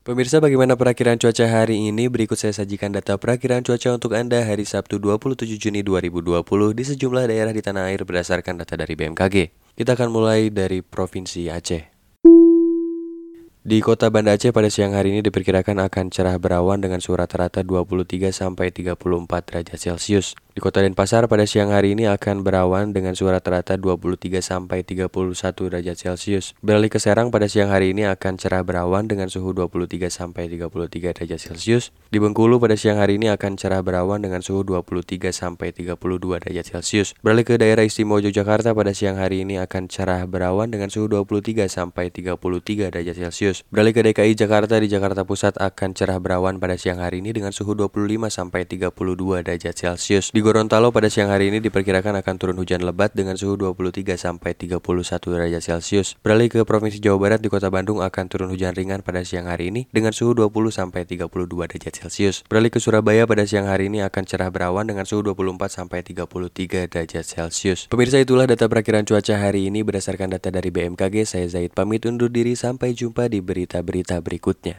Pemirsa bagaimana perakiran cuaca hari ini? Berikut saya sajikan data perakiran cuaca untuk Anda hari Sabtu 27 Juni 2020 di sejumlah daerah di tanah air berdasarkan data dari BMKG. Kita akan mulai dari Provinsi Aceh. Di kota Banda Aceh pada siang hari ini diperkirakan akan cerah berawan dengan suhu rata-rata 23 sampai 34 derajat Celcius. Di kota Denpasar pada siang hari ini akan berawan dengan suhu rata-rata 23 sampai 31 derajat Celcius. Beralih ke Serang pada siang hari ini akan cerah berawan dengan suhu 23 sampai 33 derajat Celcius. Di Bengkulu pada siang hari ini akan cerah berawan dengan suhu 23 sampai 32 derajat Celcius. Beralih ke daerah istimewa Yogyakarta pada siang hari ini akan cerah berawan dengan suhu 23 sampai 33 derajat Celcius. Beralih ke DKI Jakarta di Jakarta Pusat akan cerah berawan pada siang hari ini dengan suhu 25 sampai 32 derajat Celcius. Di Gorontalo pada siang hari ini diperkirakan akan turun hujan lebat dengan suhu 23 sampai 31 derajat Celcius. Beralih ke Provinsi Jawa Barat di Kota Bandung akan turun hujan ringan pada siang hari ini dengan suhu 20 sampai 32 derajat Celcius. Beralih ke Surabaya pada siang hari ini akan cerah berawan dengan suhu 24 sampai 33 derajat Celcius. Pemirsa itulah data perakiran cuaca hari ini berdasarkan data dari BMKG. Saya Zaid pamit undur diri sampai jumpa di berita-berita berikutnya.